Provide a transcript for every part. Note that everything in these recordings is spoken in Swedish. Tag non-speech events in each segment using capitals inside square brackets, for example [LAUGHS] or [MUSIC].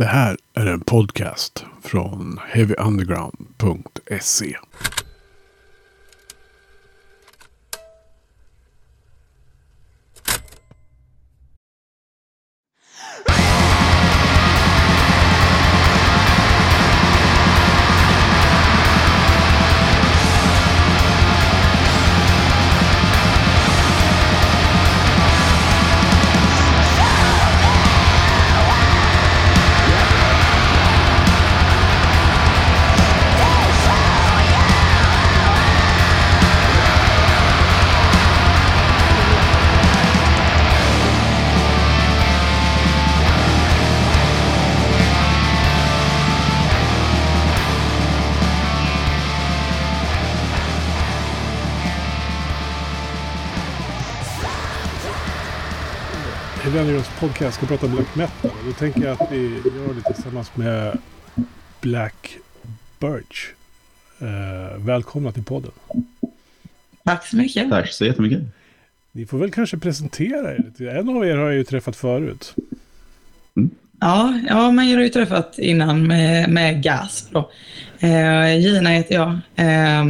Det här är en podcast från heavyunderground.se. Undergrounds podcast ska prata black metal. Då tänker jag att vi gör det tillsammans med Black Birch. Eh, välkomna till podden. Tack så mycket. Tack så jättemycket. Ni får väl kanske presentera er lite. En av er har jag ju träffat förut. Ja, ja men jag har ju träffat innan med, med Gas. Då. Eh, Gina heter jag. Eh,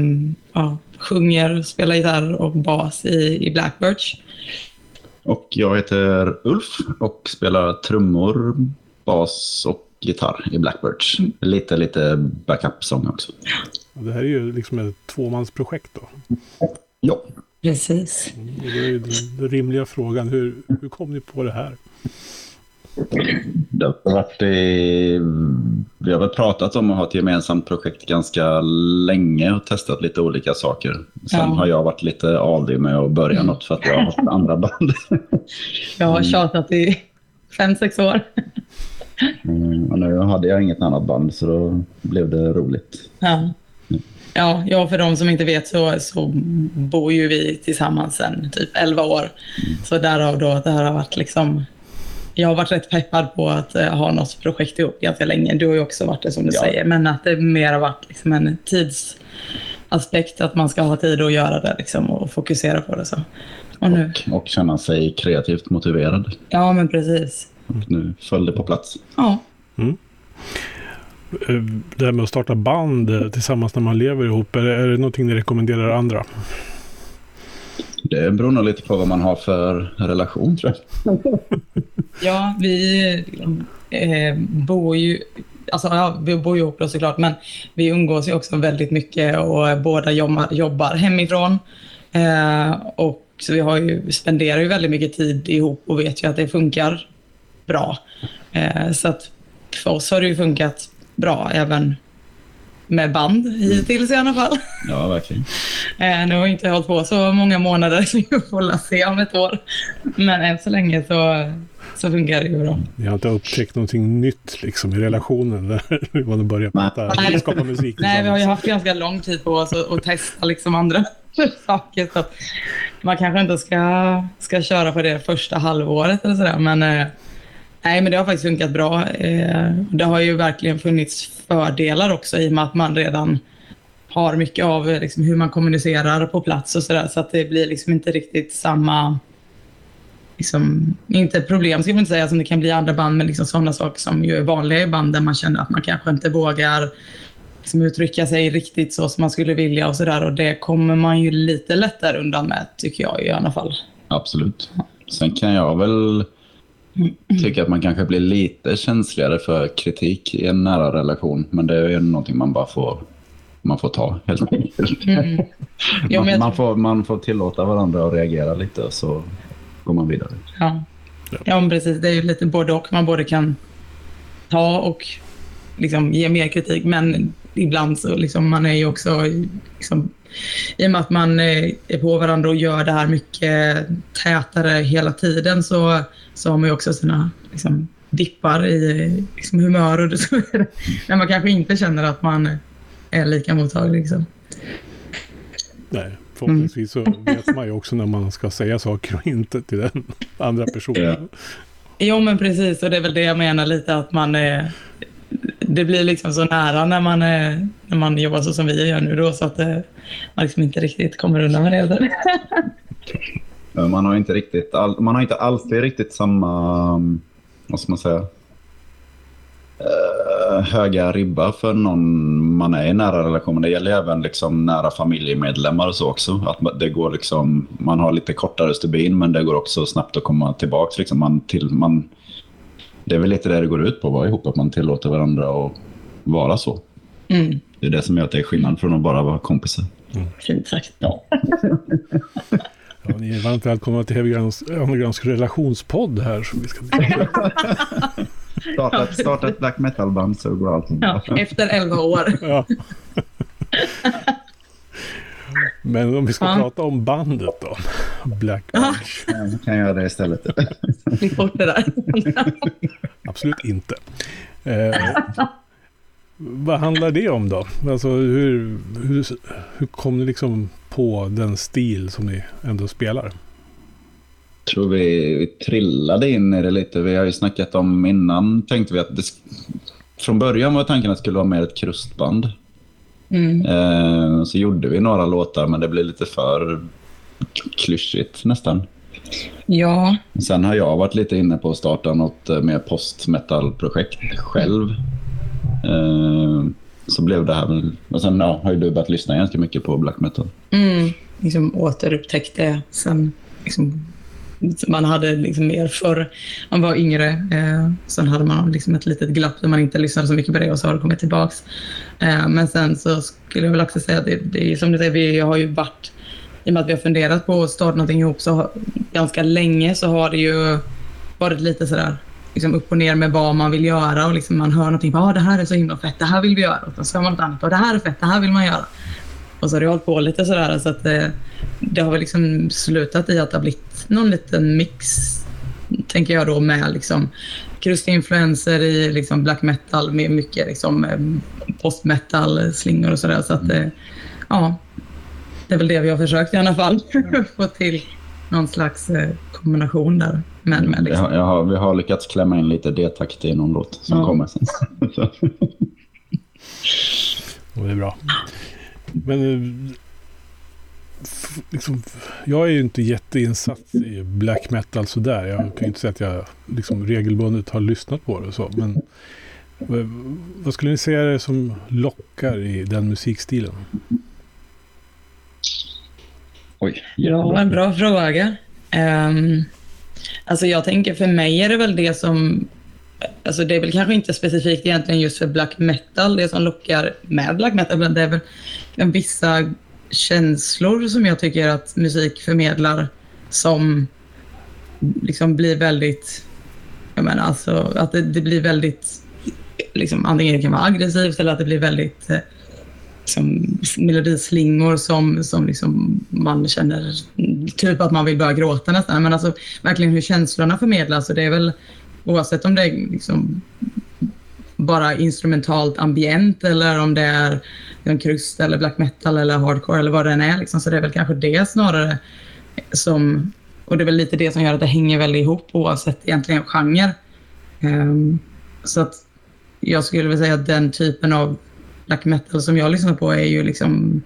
ja, sjunger, spelar gitarr och bas i, i Blackbirch. Och jag heter Ulf och spelar trummor, bas och gitarr i Blackbirds. Lite, lite backup-sång också. Och det här är ju liksom ett tvåmansprojekt då. Ja, Precis. Och då är ju den, den rimliga frågan, hur, hur kom ni på det här? Det har varit Vi har väl pratat om att ha ett gemensamt projekt ganska länge och testat lite olika saker. Sen Ja. har jag varit lite aldrig med att börja något för att jag har haft [LAUGHS] andra band. Jag har tjatat i fem, sex år. Mm, och nu hade jag inget annat band så då blev det roligt. Ja. Ja, ja, för de som inte vet så, så bor ju vi tillsammans sedan typ 11 år. Så därav då det här har varit liksom... Jag har varit rätt peppad på att eh, ha något projekt ihop ganska länge. Du har ju också varit det som du Ja. säger. Men att det mer har varit liksom en tidsaspekt, att man ska ha tid att göra det liksom, och fokusera på det. Så. Och nu, Och, och känna sig kreativt motiverad. ja, men precis. Och nu föll det på plats. Ja, Eh, Det här med att starta band eh, tillsammans när man lever ihop, är det, är det någonting ni rekommenderar andra? Det beror nog lite på vad man har för relation tror jag. [LAUGHS] Ja, vi eh, bor ju... Alltså, ja, vi bor ihop då såklart, men vi umgås ju också väldigt mycket och båda jobbar, jobbar hemifrån. Eh, och så vi har ju, spenderar ju väldigt mycket tid ihop och vet ju att det funkar bra. Eh, så att för oss har det ju funkat bra även med band hittills i alla fall. Ja, verkligen. Eh, nu har jag inte hållit på så många månader så vi får se om ett år. Men än så länge så, så funkar det ju bra. Ni har inte upptäckt någonting nytt liksom i relationen [LAUGHS] där man börjar prata, Nej. skapa musik Nej, vi har ju haft ganska lång tid på oss att, att testa liksom andra [LAUGHS] saker. Så att man kanske inte ska, ska köra på det första halvåret eller sådär. Men, eh, nej, men det har faktiskt funkat bra. Eh, det har ju verkligen funnits fördelar också i och med att man redan har mycket av eh, liksom, hur man kommunicerar på plats och sådär. Så att det blir liksom inte riktigt samma liksom, inte problem ska man inte säga som det kan bli i andra band, men liksom sådana saker som ju är vanliga i band där man känner att man kanske inte vågar liksom, uttrycka sig riktigt så som man skulle vilja och sådär. Och det kommer man ju lite lättare undan med, tycker jag i alla fall. Absolut. Sen kan jag väl tycka att man kanske blir lite känsligare för kritik i en nära relation. Men det är ju någonting man bara får, man får ta helt enkelt. Mm. [LAUGHS] Men Man, man, får, man får tillåta varandra att reagera lite och så går man vidare. Ja. ja, precis. Det är ju lite både och. Man både kan ta och liksom ge mer kritik, men ibland så liksom man är ju också liksom, i och med att man eh, är på varandra och gör det här mycket tätare hela tiden så, så har man ju också sina liksom, dippar i liksom, humör och [LAUGHS] så vidare. När man kanske inte känner att man är lika mottaglig. Liksom. Nej, förhoppningsvis så vet man ju också när man ska säga saker och inte till den andra personen. Ja. Jo, men precis. Och det är väl det jag menar lite att man är... Det blir liksom så nära när man, är, när man jobbar så som vi gör nu då så att det, man liksom inte riktigt kommer undan med det. [LAUGHS] Man har inte riktigt, all, man har inte alltid riktigt samma, um, vad ska man säga, Eh, höga ribba för någon man är i nära relation. Det gäller även liksom nära familjemedlemmar och så också. Att det går liksom, man har lite kortare stubin men det går också snabbt att komma tillbaka. Liksom man till, man, det är väl lite det det går ut på, att vara ihop, att man tillåter varandra att vara så. Mm. Det är det som gör att det är skillnad från att bara vara kompisar. Fint sagt. Ja. [LAUGHS] Ja, ni är varmt välkomna till Heavy relationspodd här. Som vi ska [LAUGHS] starta, starta ett black metal-band så går allting bra. Ja, efter elva år. [LAUGHS] Ja. Men om vi ska ja. prata om bandet då. Black Ja, jag kan göra det istället. Klipp bort det där. Absolut inte. Eh, vad handlar det om då? Alltså hur, hur, hur kom ni liksom på den stil som ni ändå spelar? Jag tror vi, vi trillade in i det lite. Vi har ju snackat om innan tänkte vi att det, från början var tanken att det skulle vara mer ett krustband. Mm. Eh, så gjorde vi några låtar men det blev lite för klyschigt nästan. Ja. Sen har jag varit lite inne på att starta något eh, mer post-metal-projekt själv. Eh, så blev det här. Men sen ja, har ju du börjat lyssna ganska mycket på black metal. Mm, liksom återupptäckte sen liksom, man hade liksom mer förr. Man var yngre. Eh, sen hade man liksom ett litet glapp där man inte lyssnade så mycket på det och så har det kommit tillbaka. Eh, men sen så skulle jag väl också säga att det, det är som du säger, vi har ju varit i och med att vi har funderat på att starta någonting ihop så har, ganska länge så har det ju varit lite sådär liksom upp och ner med vad man vill göra och liksom man hör någonting. Ah, det här är så himla fett, det här vill vi göra. Och så hör man något annat. Och det här är fett, det här vill man göra. Och så har det hållit på lite sådär så att det, det har väl liksom slutat i att det har blivit någon liten mix, tänker jag då, med liksom krustinfluenser i liksom black metal med mycket liksom post metal slingor och sådär. Så att det, ja, det är väl det vi har försökt i alla fall. [LAUGHS] Få till någon slags eh, kombination där. Men, men liksom. jag, jag har, vi har lyckats klämma in lite D-takt i någon låt som ja. kommer sen. [LAUGHS] Och det är bra. Men eh, liksom, jag är ju inte jätteinsatt i black metal sådär. Jag kan ju inte säga att jag liksom regelbundet har lyssnat på det och så. Men eh, vad skulle ni säga är det som lockar i den musikstilen? Oj. Ja, en bra fråga. Um, alltså jag tänker för mig är det väl det som Alltså det är väl kanske inte specifikt egentligen just för black metal, det som lockar med black metal, men det är väl vissa känslor som jag tycker att musik förmedlar som liksom blir väldigt, jag menar alltså att det, det blir väldigt, liksom antingen det kan vara aggressivt eller att det blir väldigt eh, liksom, melodislingor som, som liksom man känner typ att man vill börja gråta nästan. Men alltså verkligen hur känslorna förmedlas och det är väl oavsett om det är liksom bara instrumentalt ambient eller om det är en krust eller black metal eller hardcore eller vad det än är. Liksom. Så det är väl kanske det snarare som... Och det är väl lite det som gör att det hänger väl ihop oavsett egentligen genre. Um, så att jag skulle vilja säga att den typen av black metal som jag lyssnar på är ju liksom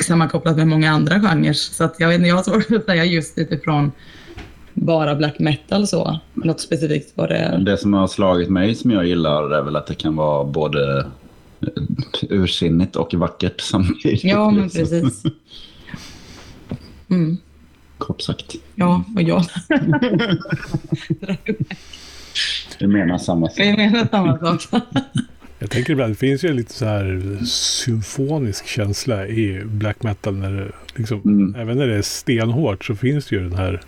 sammankopplat med många andra genrer. Så att jag, vet inte, jag har svårt att säga just utifrån bara black metal så. Något specifikt vad det är. Det som har slagit mig som jag gillar är väl att det kan vara både ursinnigt och vackert samtidigt. Ja, men liksom. precis. [LAUGHS] Mm. Kort sagt. Ja, och jag. [LAUGHS] [LAUGHS] Vi menar samma sak. Vi menar samma sak. Jag tänker ibland, det finns ju lite så här symfonisk känsla i black metal. När det, liksom, mm. Även när det är stenhårt så finns det ju den här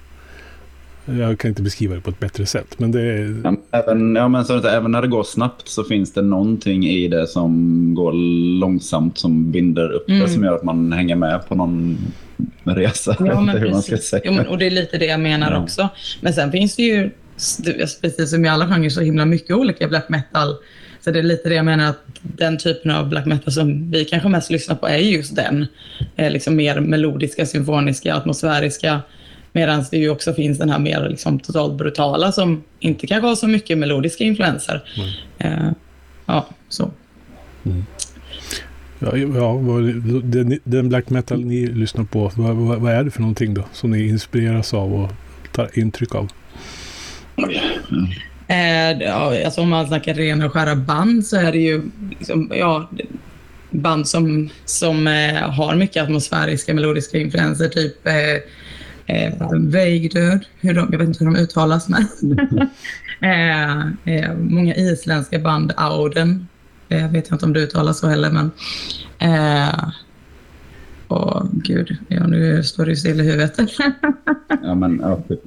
jag kan inte beskriva det på ett bättre sätt. Men det är... ja, även, ja, men så att, även när det går snabbt så finns det någonting i det som går långsamt som binder upp mm. det som gör att man hänger med på någon resa. Ja, [LAUGHS] men hur man ska säga. Ja, men, och det är lite det jag menar ja. också. Men sen finns det ju, precis som i alla genrer, så himla mycket olika black metal. Så det är lite det jag menar att den typen av black metal som vi kanske mest lyssnar på är just den. Liksom mer melodiska, symfoniska, atmosfäriska Medan det ju också finns den här mer liksom totalt brutala som inte kanske har så mycket melodiska influenser. Mm. Uh, ja, så. Mm. Ja, ja den, den, black metal ni lyssnar på, vad, vad, vad, är det för någonting då som ni inspireras av och tar intryck av? Eh, alltså om man snackar rena och skära band så är det ju liksom, ja, band som, som eh, har mycket atmosfäriska melodiska influenser. Typ eh, eh, hur de, jag vet inte hur de uttalas men [LAUGHS] eh, eh, Många isländska band, Auden, eh, vet inte om det uttalas så heller men eh, Åh gud, ja, nu står det still i huvudet. [LAUGHS] ja, men, ja, typ.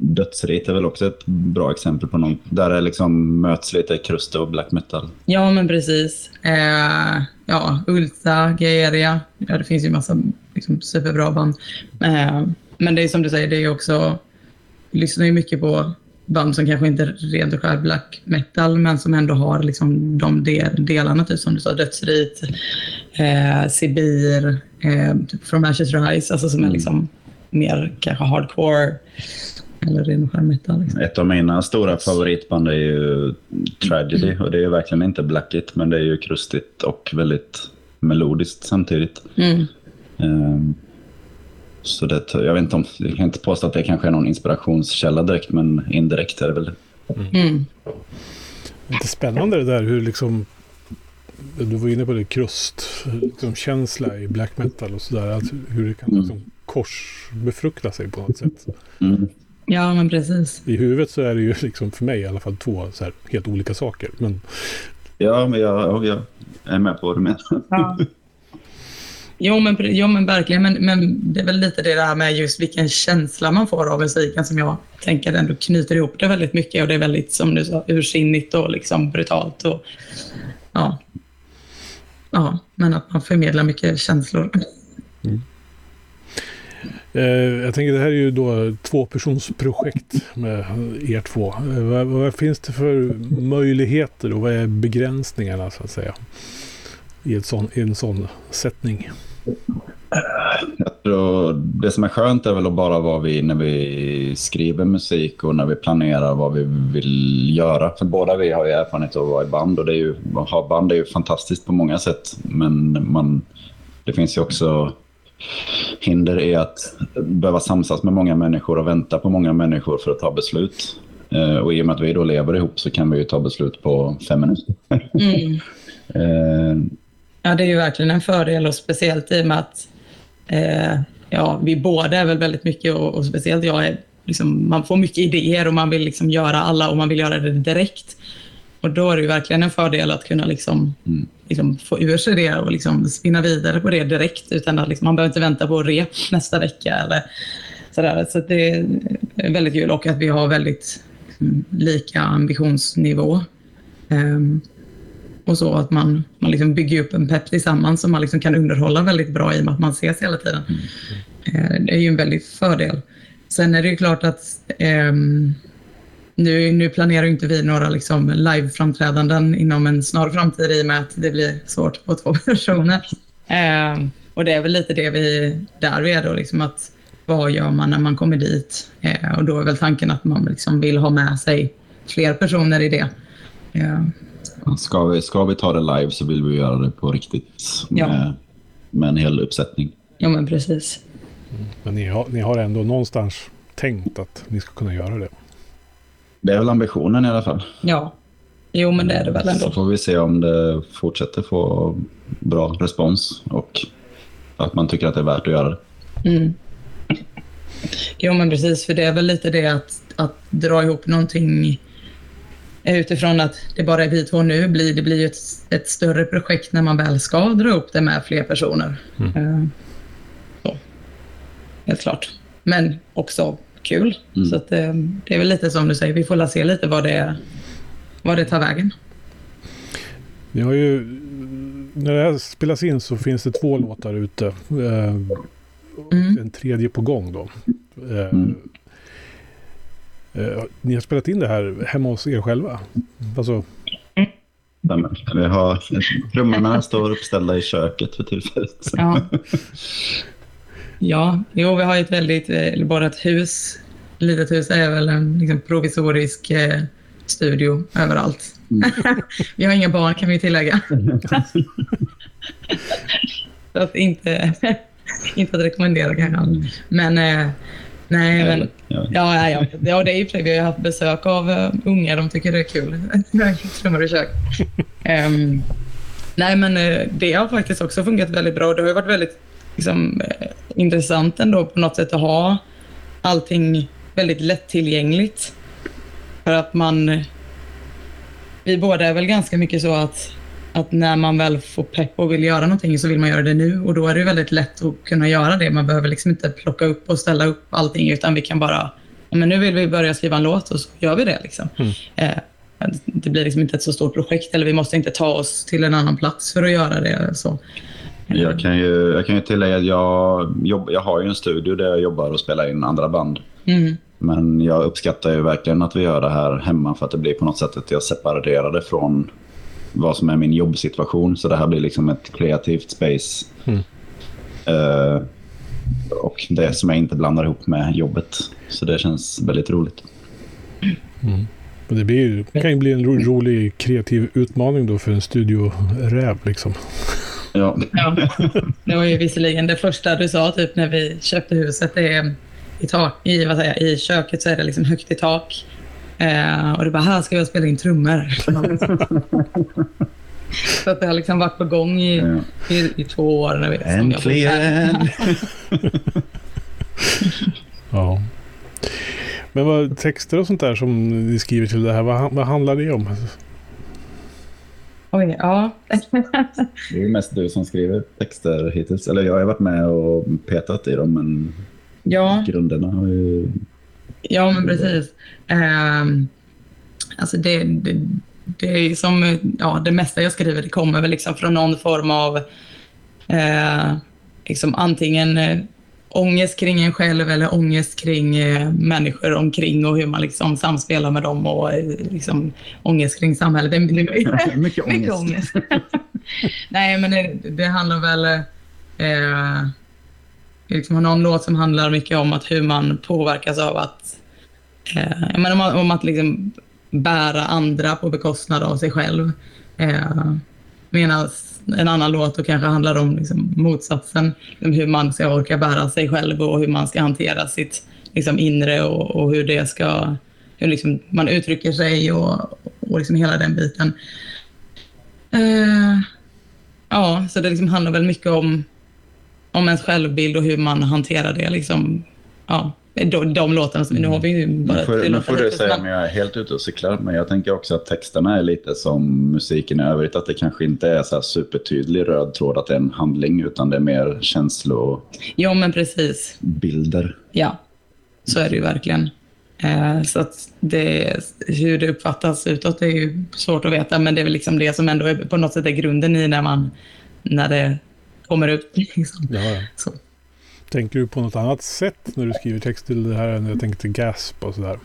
Dödsrit är väl också ett bra exempel på något. Där det liksom möts lite krust och black metal. Ja, men precis. Eh, ja, Ulta, Geria. Ja, det finns ju massa liksom, superbra band. Eh, men det är som du säger, det är också... Vi lyssnar ju mycket på band som kanske inte är rent och skär black metal, men som ändå har liksom de del, delarna, typ som du sa, Dödsrit, eh, Sibir, eh, typ From Ashes Rise, alltså som är mm. liksom mer kanske hardcore eller ren och skär metal. Liksom. Ett av mina stora favoritband är ju Tragedy och det är verkligen inte blackigt, men det är ju krustigt och väldigt melodiskt samtidigt. Mm. Um, så det, jag vet inte om, jag kan inte påstå att det kanske är någon inspirationskälla direkt, men indirekt är det väl mm. mm. Lite spännande det där hur liksom du var inne på det, krustkänsla liksom, i black metal och sådär. Hur det kan mm. liksom korsbefrukta sig på något sätt. Mm. Ja, men precis. I huvudet så är det ju liksom för mig i alla fall två så här, helt olika saker. Men... Ja, men jag, jag är med på vad du menar. Ja. Jo men, jo, men verkligen. Men, men det är väl lite det där med just vilken känsla man får av musiken som jag tänker ändå knyter ihop det väldigt mycket. Och det är väldigt, som du sa, ursinnigt och liksom brutalt. Och, ja. ja, men att man förmedlar mycket känslor. Mm. Eh, jag tänker det här är ju då tvåpersonsprojekt med er två. Eh, vad, vad, finns det för möjligheter och vad är begränsningarna så att säga? I, ett sån, i en sån sättning. Jag tror det som är skönt är väl att bara vara vi när vi skriver musik och när vi planerar vad vi vill göra. För båda vi har ju erfarenhet av att vara i band och det är ju, att ha band är ju fantastiskt på många sätt. Men man, det finns ju också hinder är att behöva samsas med många människor och vänta på många människor för att ta beslut. Eh, och i och med att vi då lever ihop så kan vi ju ta beslut på fem minuter. Mm. [LAUGHS] eh. Ja, det är ju verkligen en fördel och speciellt i och med att eh, ja, vi båda är väl väldigt mycket och, och speciellt jag är liksom, man får mycket idéer och man vill liksom göra alla och man vill göra det direkt. Och då är det ju verkligen en fördel att kunna liksom, mm. liksom få ur sig det och liksom spinna vidare på det direkt. Utan att liksom, man behöver inte vänta på rep nästa vecka. Eller sådär. Så det är väldigt kul och att vi har väldigt mm, lika ambitionsnivå. Um, och så att man, man liksom bygger upp en pepp tillsammans som man liksom kan underhålla väldigt bra i och med att man ses hela tiden. Mm. Uh, det är ju en väldigt fördel. Sen är det ju klart att um, nu, nu planerar inte vi några liksom live-framträdanden inom en snar framtid i och med att det blir svårt på två [LAUGHS] personer. Eh, och det är väl lite det vi, där vi är då, liksom att vad gör man när man kommer dit? Eh, och då är väl tanken att man liksom vill ha med sig fler personer i det. Eh. Ska, vi, ska vi ta det live så vill vi göra det på riktigt med, ja. med en hel uppsättning. Ja, men precis. Men ni har, ni har ändå någonstans tänkt att ni ska kunna göra det? Det är väl ambitionen i alla fall. Ja, jo men det är det väl ändå. Så får vi se om det fortsätter få bra respons och att man tycker att det är värt att göra det. Mm. Jo men precis, för det är väl lite det att, att dra ihop någonting utifrån att det bara är vi två nu. Blir, det blir ju ett, ett större projekt när man väl ska dra upp det med fler personer. Mm. Uh, så. Helt klart. Men också kul. Mm. Så att, eh, det är väl lite som du säger, vi får se lite vad det, vad det tar vägen. Vi har ju, när det här spelas in så finns det två låtar ute. Eh, mm. En tredje på gång då. Eh, mm. Ni har spelat in det här hemma hos er själva? Alltså... Vi har, trummorna står uppställda i köket för tillfället. Ja. [LAUGHS] Ja, jo, vi har ett väldigt, eller bara ett hus. Litet hus är väl en liksom, provisorisk eh, studio överallt. Mm. [LAUGHS] vi har inga barn kan vi tillägga. [LAUGHS] Så att inte, [LAUGHS] inte att rekommendera kanske. Men eh, Nej, men ja, ja, ja, ja, det är ju för Vi har haft besök av uh, unga. De tycker det är kul. Trummor i kök. Ehm, nej, men eh, det har faktiskt också fungerat väldigt bra. Det har varit väldigt liksom, eh, intressant ändå på något sätt att ha allting väldigt lättillgängligt. För att man... Vi båda är väl ganska mycket så att, att när man väl får pepp och vill göra någonting så vill man göra det nu. Och då är det väldigt lätt att kunna göra det. Man behöver liksom inte plocka upp och ställa upp allting utan vi kan bara... Men nu vill vi börja skriva en låt och så gör vi det. Liksom. Eh, det blir liksom inte ett så stort projekt eller vi måste inte ta oss till en annan plats för att göra det. Så. Jag kan ju, jag kan ju tillägga att jag, jobb, jag har ju en studio där jag jobbar och spelar in andra band. Mm. Men jag uppskattar ju verkligen att vi gör det här hemma för att det blir på något sätt att jag separerar det från vad som är min jobbsituation. Så det här blir liksom ett kreativt space. Mm. Eh, och det som jag inte blandar ihop med jobbet. Så det känns väldigt roligt. Och det, blir, det kan ju bli en ro, rolig kreativ utmaning då för en studioräv liksom. Ja, Ja. Det var ju visserligen det första du sa typ när vi köpte huset. Det är i, tak, i, vad säger, I köket så är det liksom högt i tak. Eh, och det bara, här ska jag spela in trummor. [LAUGHS] så att det har liksom varit på gång i, Ja. i, i två år. När vi, som jag bott här. äntligen! [LAUGHS] Ja. Men vad texter och sånt där som ni skriver till det här, vad, vad handlar det om? Oj, ja. Det är mest du som skriver texter hittills. Eller jag har varit med och petat i dem, men ja. grunderna har ju... Ja, men precis. Um, alltså det, det, det är som, ja, det mesta jag skriver det kommer väl liksom från någon form av eh, liksom antingen eh, ångest kring en själv eller ångest kring eh, människor omkring och hur man liksom samspelar med dem och eh, liksom ångest kring samhället. Det, det, Mycket [LAUGHS] mycket ångest. [LAUGHS] [LAUGHS] Nej, men det, det handlar väl... Eh, liksom har någon låt som handlar mycket om att hur man påverkas av att... Eh, menar, om, att- om att liksom bära andra på bekostnad av sig själv. Eh, Medan en annan låt då kanske handlar om liksom motsatsen. Hur man ska orka bära sig själv och hur man ska hantera sitt liksom, inre och, och hur det ska... Hur liksom man uttrycker sig och, och liksom hela den biten. Uh, ja, så det liksom handlar väl mycket om, om ens självbild och hur man hanterar det. Liksom, ja, de, de låtarna som... Nu har vi ju bara Nu får, nu får du säga om jag är helt ute och cyklar, men jag tänker också att texterna är lite som musiken i övrigt. Att det kanske inte är så här supertydlig röd tråd att det är en handling, utan det är mer känslobilder. Ja, men precis. Ja, så är det ju verkligen. Eh, så att det, hur det uppfattas utåt är ju svårt att veta, men det är väl liksom det som ändå är, på något sätt är grunden i när, man, när det kommer ut. Liksom. Ja, ja. Tänker du på något annat sätt när du skriver text till det här än jag tänkte till Gasp och sådär?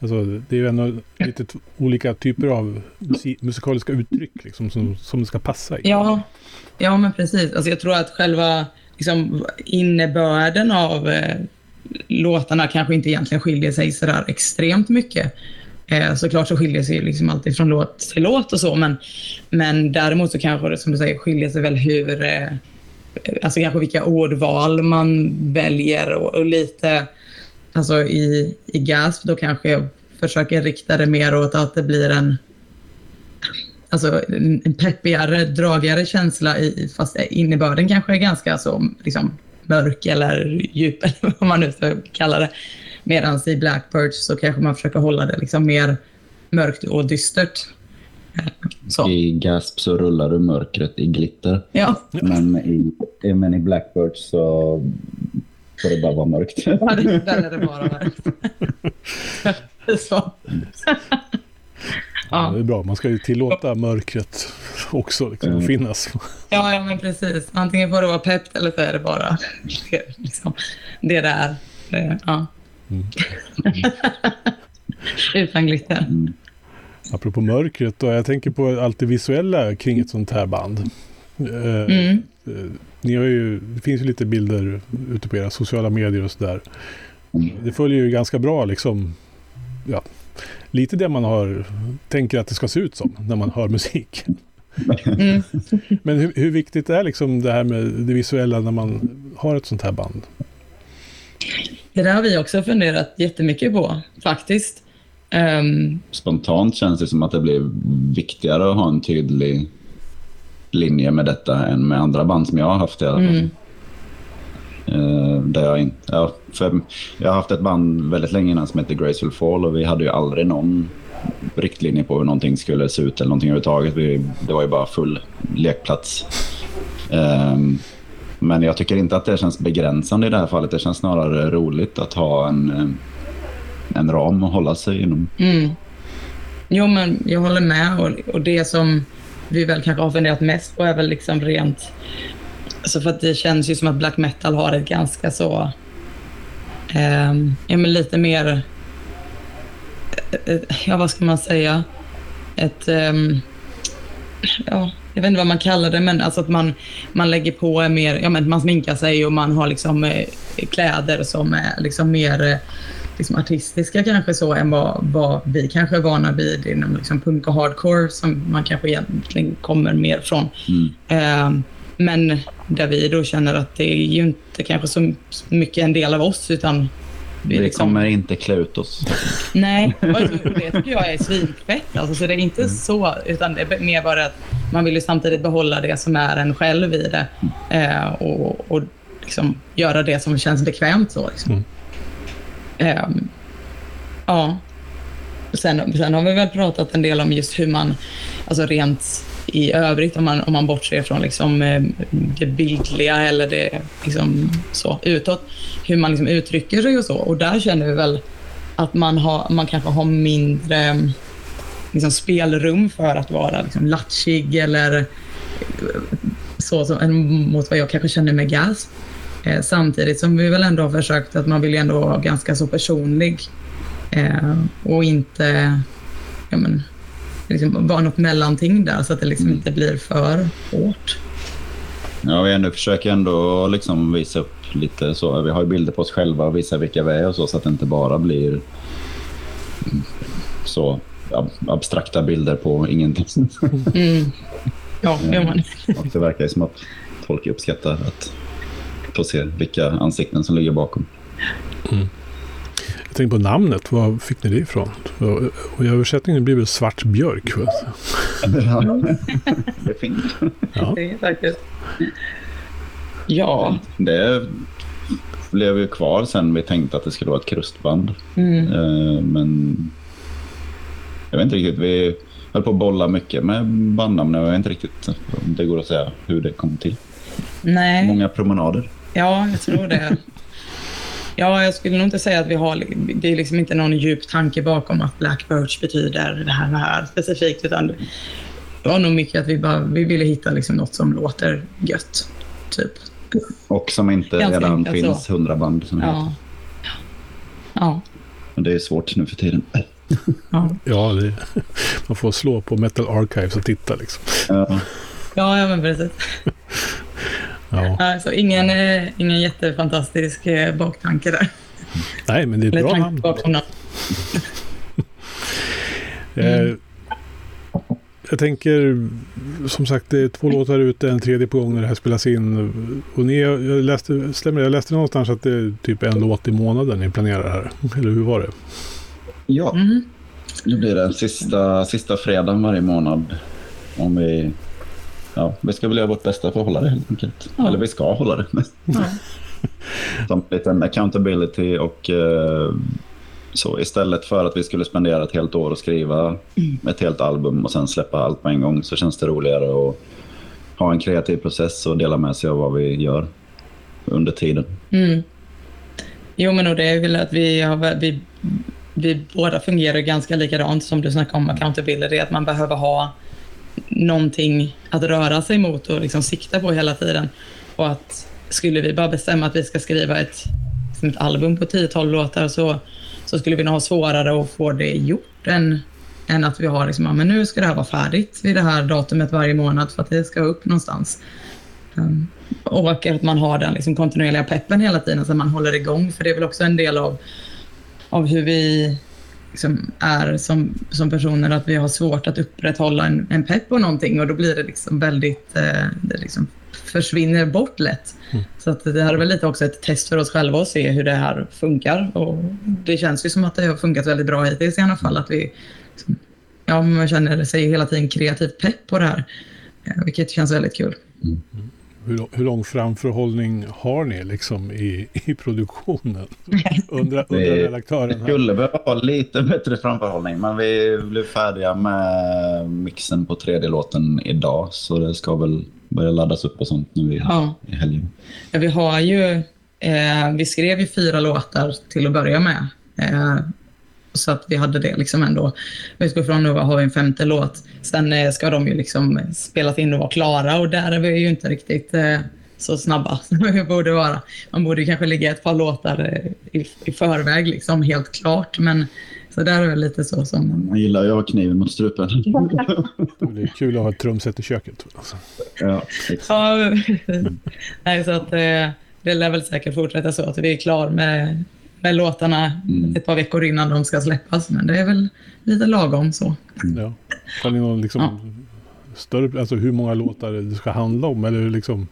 Alltså, det är ju ändå lite olika typer av musikaliska uttryck liksom, som, som det ska passa i. Ja, ja, men precis. Alltså jag tror att själva liksom, innebörden av eh, låtarna kanske inte egentligen skiljer sig så där extremt mycket. Eh, såklart så skiljer sig liksom alltid från låt till låt och så, men, men däremot så kanske det som du säger skiljer sig väl hur, eh, alltså kanske vilka ordval man väljer och, och lite, alltså i, i Gasp då kanske jag försöker rikta det mer åt att det blir en alltså, en peppigare, dragigare känsla i, fast innebörden kanske är ganska så liksom, mörk eller djup, [LAUGHS] eller vad man nu ska kalla det. Medan i Blackbird så kanske man försöker hålla det liksom mer mörkt och dystert. Så. I Gasp så rullar du mörkret i glitter. Ja, Men i, men i Blackbird så får det bara vara mörkt. där är det bara mörkt. [LAUGHS] så. Ja, Ja. det är bra. Man ska ju tillåta mörkret också liksom, Mm. att finnas. Ja, ja, men precis. Antingen får det vara peppt eller så är det bara det, liksom, det där. Det, ja. Mm. [LAUGHS] Utan glitter. Mm. Apropå mörkret då, jag tänker på allt det visuella kring ett sånt här band. Eh, Mm. eh, ni har ju, det finns ju lite bilder ute på era sociala medier och sådär. Det följer ju ganska bra liksom, ja, lite det man har, tänker att det ska se ut som när man hör musik. Mm. Men hur, hur viktigt är liksom det här med det visuella när man har ett sånt här band? Det där har vi också funderat jättemycket på, faktiskt. Um, Spontant känns det som att det blir viktigare att ha en tydlig linje med detta än med andra band som jag har haft i alla fall. mm, Eh, där jag, in, ja, för jag har haft ett band väldigt länge innan som heter Graceful Fall och vi hade ju aldrig någon riktlinje på hur någonting skulle se ut eller någonting överhuvudtaget. Vi, det var ju bara full lekplats. Ehm, men jag tycker inte att det känns begränsande i det här fallet. Det känns snarare roligt att ha en, en ram att hålla sig inom. mm. Jo, men jag håller med. Och, och det som vi väl kanske har funderat mest på är väl liksom rent... Alltså för att det känns ju som att black metal har ett ganska så... Eh, ja, men lite mer... Eh, eh, Ja, vad ska man säga? Ett... Eh, ja, jag vet inte vad man kallar det, men alltså att man, man lägger på mer... Ja, men man sminkar sig och man har liksom eh, kläder som är liksom mer eh, liksom artistiska kanske så än vad, vad vi kanske är vana vid inom liksom punk och hardcore som man kanske egentligen kommer mer från. Mm. Eh, men där vi då känner att det är ju inte kanske så mycket en del av oss utan vi Vi liksom, kommer inte klä ut oss. Nej, [LAUGHS] och det tycker jag är svinfett. Alltså, så det är inte så, utan det är mer bara att man vill ju samtidigt behålla det som är en själv i det eh, och, och liksom göra det som känns bekvämt. Så, liksom. Mm. Ehm, ja. Sen, sen har vi väl pratat en del om just hur man, alltså rent i övrigt, om man, om man bortser från liksom, eh, det bildliga eller det liksom, så, utåt, hur man liksom uttrycker sig och så. Och där känner vi väl att man, har, man kanske har mindre liksom, spelrum för att vara liksom, latchig eller så som, mot vad jag kanske känner med gas. Eh, samtidigt som vi väl ändå har försökt att man vill ju ändå vara ganska så personlig eh, och inte ja, men, liksom, vara något mellanting där så att det liksom inte blir för hårt. Ja, vi ändå försöker ändå liksom visa upp lite så. Vi har ju bilder på oss själva och visa vilka vi är och så, så att det inte bara blir mm, så ab abstrakta bilder på ingenting. Mm. Ja, [LAUGHS] ja. men, Och det verkar ju som att folk uppskattar att få se vilka ansikten som ligger bakom. Jag tänkte på namnet. Var fick ni det ifrån? Och, i översättningen blir det svart björk. Va? [LAUGHS] [LAUGHS] det är fint. Ja. det är faktiskt... Ja. Det blev ju kvar sen vi tänkte att det skulle vara ett krustband. Mm. Eh, Men jag vet inte riktigt. Vi höll på att bolla mycket med bandnamn. Jag vet inte riktigt om det går att säga hur det kom till. Nej. Många promenader. Ja, jag tror det. Ja, jag skulle nog inte säga att vi har... Det är liksom inte någon djup tanke bakom att Black Birch betyder det här, det här specifikt, utan det var nog mycket att vi bara vi ville hitta liksom något som låter gött, typ. Och som inte Ganska redan enkelt finns hundra band som heter. Ja. Ja. Men det är svårt nu för tiden. Ja, Ja, det, man får slå på Metal Archives och titta liksom. Ja. ja, ja men precis. Ja. Alltså, ingen, eh, ingen jättefantastisk eh, baktanke där. Nej, men det är ett Eller bra namn. bakom namn. [LAUGHS] Eh, jag tänker, som sagt, det är två låtar ute, en tredje på gång när det här spelas in. Och ni, jag läste, stämmer det? jag läste någonstans att det är typ en låt i månaden ni planerar här. Eller hur var det? ja, Mhm. nu blir det sista, sista fredagen varje månad. Om vi, ja, vi ska väl göra vårt bästa för att hålla det helt enkelt. Ja. Eller vi ska hålla det. Ja. [LAUGHS] Som liten accountability och eh, så istället för att vi skulle spendera ett helt år och skriva ett helt album och sen släppa allt på en gång så känns det roligare att ha en kreativ process och dela med sig av vad vi gör under tiden. Mm. Jo, men och det är väl att vi, har, vi, vi båda fungerar ganska likadant som du snackade om accountability, att man behöver ha någonting att röra sig mot och liksom sikta på hela tiden. Och att skulle vi bara bestämma att vi ska skriva ett, liksom ett album på 10-12 låtar så, så skulle vi nog ha svårare att få det gjort än, än att vi har liksom, ja, men nu ska det här vara färdigt vid det här datumet varje månad för att det ska upp någonstans. Um, och att man har den liksom kontinuerliga peppen hela tiden så att man håller igång. För det är väl också en del av, av hur vi liksom är som, som personer att vi har svårt att upprätthålla en, en pepp på någonting och då blir det liksom väldigt, eh, det liksom försvinner bort lätt. Mm. Så att det här är väl lite också ett test för oss själva att se hur det här funkar. Och det känns ju som att det har funkat väldigt bra hittills i alla fall. Att vi, liksom, ja, man känner sig hela tiden kreativt pepp på det här, eh, vilket känns väldigt kul. Mm. Hur, hur lång framförhållning har ni liksom i, [LAUGHS] i produktionen? Undrar, undrar redaktören. Vi skulle behöva ha lite bättre framförhållning. Men vi blev färdiga med mixen på tredje låten idag. Så det ska väl börja laddas upp och sånt nu i, ja. i helgen. Ja, vi har ju... Eh, vi skrev ju fyra låtar till att börja med. Eh, så att vi hade det liksom ändå. Vi utgår från nu har vi en femte låt. Sen eh, ska de ju liksom spelas in och vara klara och där är vi ju inte riktigt eh, så snabba [LAUGHS] som vi borde vara. Man borde kanske ligga ett par låtar eh, i, i förväg, liksom, helt klart. Men så där är det lite så som... Man gillar ju att ha kniven mot strupen. [LAUGHS] det är kul att ha ett trumset i köket. Alltså. Ja, ja [LAUGHS] nej, så att det lär väl säkert fortsätta så att vi är klara med med låtarna mm. ett par veckor innan de ska släppas. Men det är väl lite lagom så. Ja. Har ni någon liksom ja. större, alltså hur många låtar det ska handla om? Eller liksom,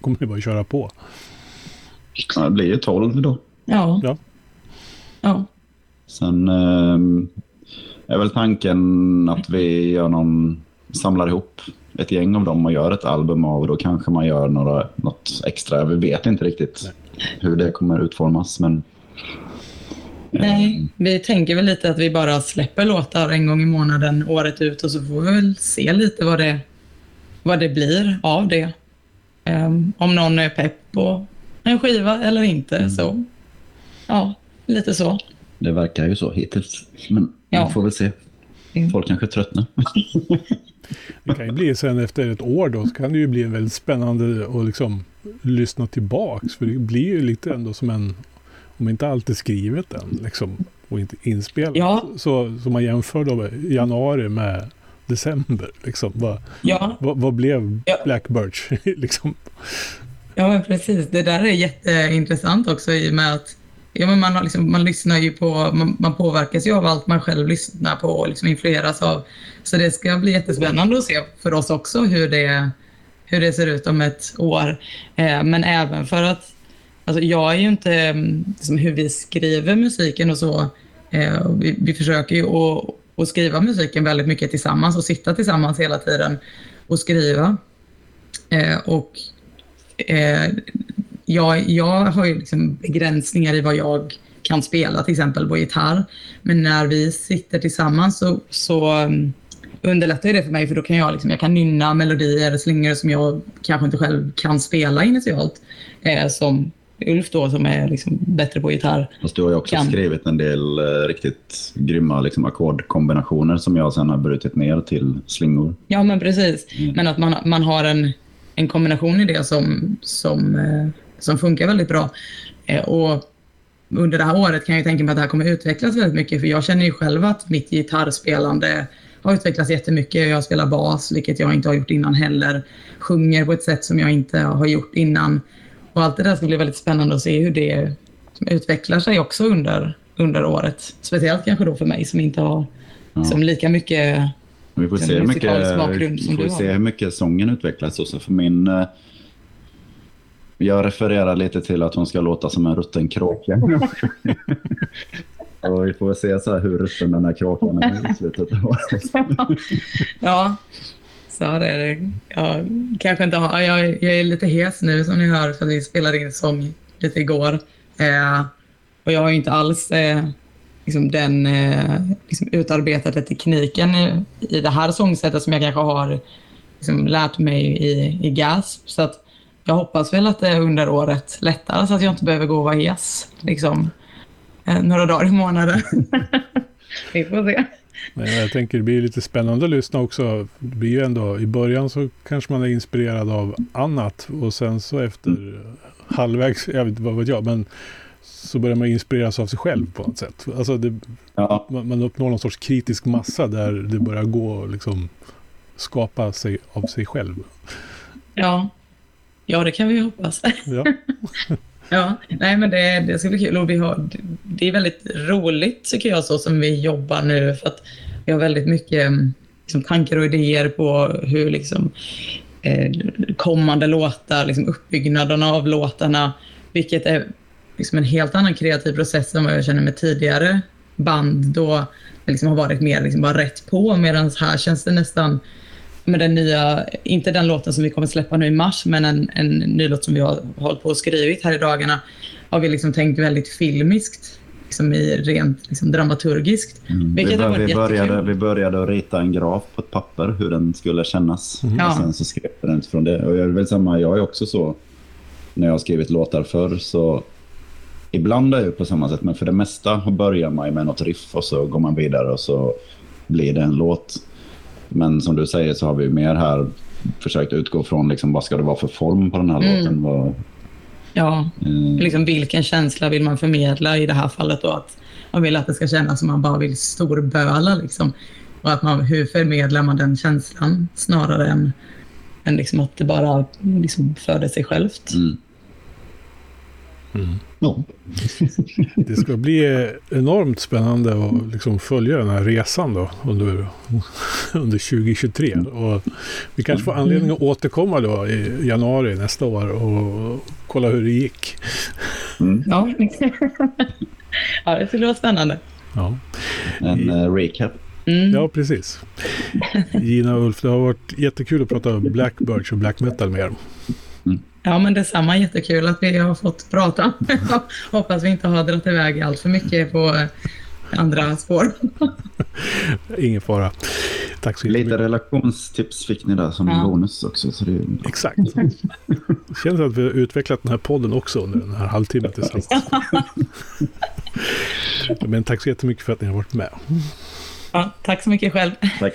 kommer ni bara köra på? Ja, det blir ju tolv då. Ja. ja. ja. Sen eh, är väl tanken att vi gör någon, samlar ihop ett gäng av dem och gör ett album av och då kanske man gör några, något extra. Vi vet inte riktigt Nej. hur det kommer utformas men Nej, vi tänker väl lite att vi bara släpper låtar en gång i månaden året ut och så får vi väl se lite vad det, vad det blir av det. Um, om någon är pepp på en skiva eller inte. Mm. Så ja, lite så. Det verkar ju så hittills. Men ja. vi får väl se. Folk kanske tröttnar. [LAUGHS] det kan ju bli sen efter ett år då så kan det ju bli väldigt spännande att liksom lyssna tillbaks. För det blir ju lite ändå som en om inte allt är skrivet än liksom, och inte inspelat. Ja. Så, så man jämför då januari med december. Liksom. Vad, ja. vad, vad blev ja. Black Birch? [LAUGHS] liksom? Ja, men precis. Det där är jätteintressant också i och med att ja, men man, liksom, man lyssnar ju på, man, man påverkas ju av allt man själv lyssnar på och liksom influeras av. Så det ska bli jättespännande att se för oss också hur det, hur det ser ut om ett år. Eh, men även för att Alltså jag är ju inte, mm, liksom hur vi skriver musiken och så, eh, vi, vi, försöker ju att, att, skriva musiken väldigt mycket tillsammans och sitta tillsammans hela tiden och skriva. Eh, och eh, jag, jag har ju liksom begränsningar i vad jag kan spela, till exempel på gitarr. Men när vi sitter tillsammans så, så mm, underlättar det för mig, för då kan jag, liksom, jag kan nynna melodier, slingor som jag kanske inte själv kan spela initialt. Eh, som Ulf då som är liksom bättre på gitarr. Fast du har ju också kan. skrivit en del eh, riktigt grymma liksom, ackordkombinationer som jag sen har brutit ner till slingor. Ja, men precis. Mm. Men att man, man har en, en kombination i det som, som, eh, som funkar väldigt bra. Eh, och under det här året kan jag tänka mig att det här kommer utvecklas väldigt mycket. För jag känner ju själv att mitt gitarrspelande har utvecklats jättemycket. Jag spelar bas, vilket jag inte har gjort innan heller. Sjunger på ett sätt som jag inte har gjort innan. Och allt det där ska bli väldigt spännande att se hur det utvecklar sig också under, under året. Speciellt kanske då för mig som inte har ja. som lika mycket vi får, se hur, mycket, vi får se hur mycket sången utvecklas. Också för min, eh, jag refererar lite till att hon ska låta som en rutten kråka. [LAUGHS] och vi får se så hur rutten den här kråkan är i slutet av året. ja, sa det är det. Jag kanske inte har, jag, jag är lite hes nu som ni hör för vi spelade in sång lite igår. Eh, och jag har inte alls eh, liksom den eh, liksom utarbetade tekniken i, i det här sångsättet som jag kanske har liksom lärt mig i, i GASP. Så att jag hoppas väl att det under året lättar så att jag inte behöver gå och vara hes liksom, eh, några dagar i månaden. [LAUGHS] vi får se. Men jag tänker det blir lite spännande att lyssna också. Det blir ju ändå, I början så kanske man är inspirerad av annat och sen så efter halvvägs, jag vet inte vad vet jag, men så börjar man inspireras av sig själv på något sätt. Alltså det, ja. man, man uppnår någon sorts kritisk massa där det börjar gå liksom skapa sig av sig själv. Ja, ja det kan vi hoppas. ja. [LAUGHS] Ja, nej men det, det ska bli kul. Och vi har, det är väldigt roligt tycker jag så som vi jobbar nu för att vi har väldigt mycket mm, liksom, tankar och idéer på hur liksom, eh, kommande låtar, liksom, uppbyggnaden av låtarna, vilket är liksom, en helt annan kreativ process än vad jag känner med tidigare band då det liksom har varit mer liksom, bara rätt på medan här känns det nästan med den nya, inte den låten som vi kommer släppa nu i mars, men en, en ny låt som vi har hållit på och skrivit här i dagarna, har vi liksom tänkt väldigt filmiskt, liksom i rent liksom dramaturgiskt. Mm. Vi, bör, vi, började, vi började rita en graf på ett papper, hur den skulle kännas. Mm. Och sen så skrev vi den utifrån det. Och jag är väl samma, jag är också så, när jag har skrivit låtar förr så ibland är det på samma sätt, men för det mesta börjar man med något riff och så går man vidare och så blir det en låt. Men som du säger så har vi mer här försökt utgå från liksom, vad ska det vara för form på den här mm. låten. Vad, ja, eh, liksom vilken känsla vill man förmedla i det här fallet då? Att man vill att det ska kännas som man bara vill storböla liksom. Och att man, hur förmedlar man den känslan snarare än, än liksom att det bara liksom föder sig självt. Mm. Mm. Ja. Det ska bli enormt spännande att liksom följa den här resan då under, under 2023. Och vi kanske får anledning att återkomma då i januari nästa år och kolla hur det gick. Mm. Ja. ja, det skulle vara spännande. Ja. En uh, recap. Mm. Ja, precis. Gina och Ulf, det har varit jättekul att prata Blackbirds och black metal med er. Ja, men detsamma. Jättekul att vi har fått prata. [LAUGHS] Hoppas vi inte har dragit iväg allt för mycket på eh, andra spår. [LAUGHS] Ingen fara. Tack så Lite relationstips fick ni där som ja. bonus också. Så det... Exakt. Det [LAUGHS] känns att vi har utvecklat den här podden också under den här halvtimmen tillsammans. Men tack så jättemycket för att ni har varit med. Ja, tack så mycket själv. Tack.